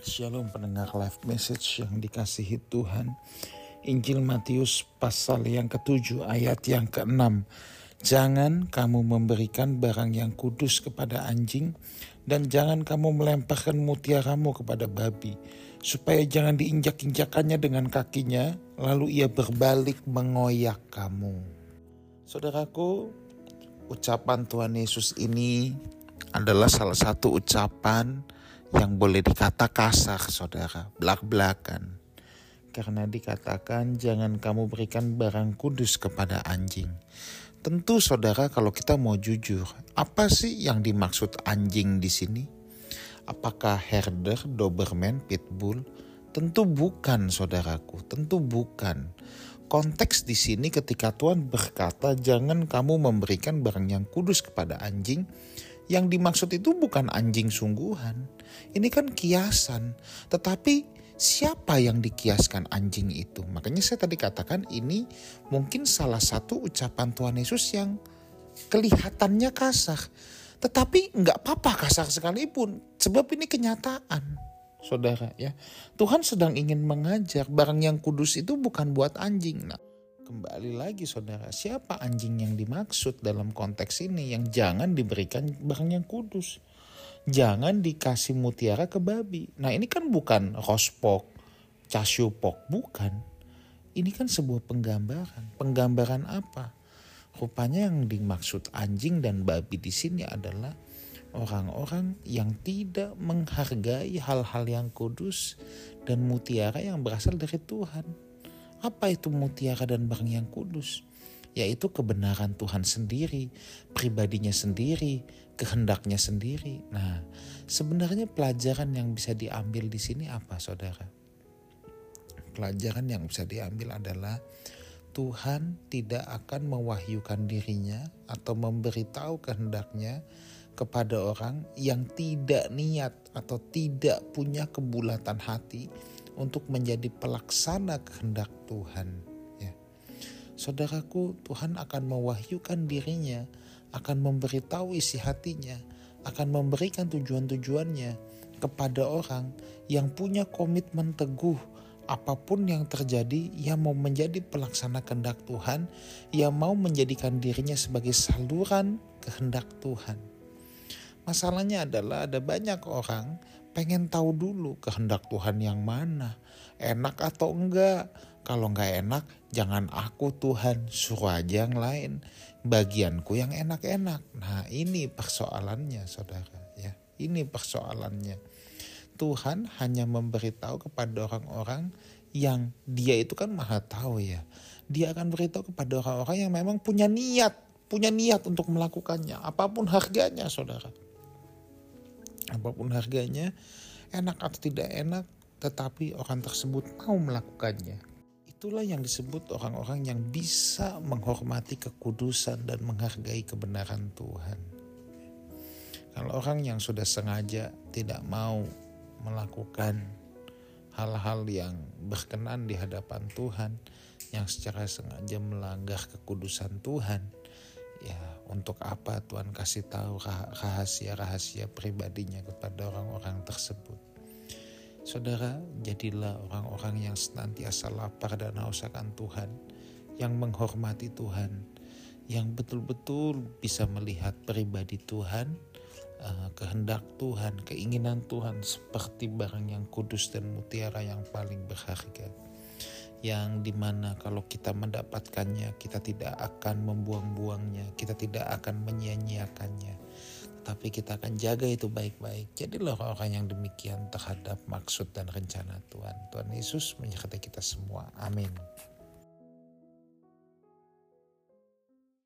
Shalom pendengar live message yang dikasihi Tuhan. Injil Matius pasal yang ketujuh ayat yang keenam. Jangan kamu memberikan barang yang kudus kepada anjing dan jangan kamu melemparkan mutiaramu kepada babi supaya jangan diinjak-injakannya dengan kakinya lalu ia berbalik mengoyak kamu. Saudaraku, ucapan Tuhan Yesus ini adalah salah satu ucapan yang boleh dikata kasar saudara, belak-belakan. Karena dikatakan jangan kamu berikan barang kudus kepada anjing. Tentu saudara kalau kita mau jujur, apa sih yang dimaksud anjing di sini? Apakah herder, doberman, pitbull? Tentu bukan saudaraku, tentu bukan. Konteks di sini ketika Tuhan berkata jangan kamu memberikan barang yang kudus kepada anjing, yang dimaksud itu bukan anjing sungguhan. Ini kan kiasan. Tetapi siapa yang dikiaskan anjing itu? Makanya saya tadi katakan ini mungkin salah satu ucapan Tuhan Yesus yang kelihatannya kasar. Tetapi nggak apa-apa kasar sekalipun. Sebab ini kenyataan. Saudara ya. Tuhan sedang ingin mengajar barang yang kudus itu bukan buat anjing. Nah, Kembali lagi saudara, siapa anjing yang dimaksud dalam konteks ini yang jangan diberikan barang yang kudus. Jangan dikasih mutiara ke babi. Nah ini kan bukan rospok, casyupok, bukan. Ini kan sebuah penggambaran. Penggambaran apa? Rupanya yang dimaksud anjing dan babi di sini adalah orang-orang yang tidak menghargai hal-hal yang kudus dan mutiara yang berasal dari Tuhan. Apa itu mutiara dan barang yang kudus? Yaitu kebenaran Tuhan sendiri, pribadinya sendiri, kehendaknya sendiri. Nah, sebenarnya pelajaran yang bisa diambil di sini apa, saudara? Pelajaran yang bisa diambil adalah Tuhan tidak akan mewahyukan dirinya atau memberitahu kehendaknya kepada orang yang tidak niat atau tidak punya kebulatan hati untuk menjadi pelaksana kehendak Tuhan. Ya. Saudaraku, Tuhan akan mewahyukan dirinya, akan memberitahu isi hatinya, akan memberikan tujuan-tujuannya kepada orang yang punya komitmen teguh apa pun yang terjadi, ia mau menjadi pelaksana kehendak Tuhan, ia mau menjadikan dirinya sebagai saluran kehendak Tuhan. Masalahnya adalah ada banyak orang pengen tahu dulu kehendak Tuhan yang mana, enak atau enggak. Kalau enggak enak, jangan aku Tuhan, suruh aja yang lain. Bagianku yang enak-enak. Nah ini persoalannya saudara ya. Ini persoalannya. Tuhan hanya memberitahu kepada orang-orang yang dia itu kan maha tahu ya. Dia akan beritahu kepada orang-orang yang memang punya niat, punya niat untuk melakukannya, apa pun harganya saudara apa pun harganya, enak atau tidak enak, tetapi orang tersebut mau melakukannya. Itulah yang disebut orang-orang yang bisa menghormati kekudusan dan menghargai kebenaran Tuhan. Kalau orang yang sudah sengaja tidak mau melakukan hal-hal yang berkenan di hadapan Tuhan, yang secara sengaja melanggar kekudusan Tuhan, ya untuk apa Tuhan kasih tahu rahasia-rahasia pribadinya kepada orang-orang tersebut. Saudara, jadilah orang-orang yang senantiasa lapar dan haus akan Tuhan, yang menghormati Tuhan, yang betul-betul bisa melihat pribadi Tuhan, eh, kehendak Tuhan, keinginan Tuhan seperti barang yang kudus dan mutiara yang paling berharga yang di mana kalau kita mendapatkannya kita tidak akan membuang-buangnya kita tidak akan menyia-nyiakannya. Tapi kita akan jaga itu baik-baik. Jadilah orang yang demikian terhadap maksud dan rencana Tuhan. Tuhan Yesus menyertai kita semua. Amin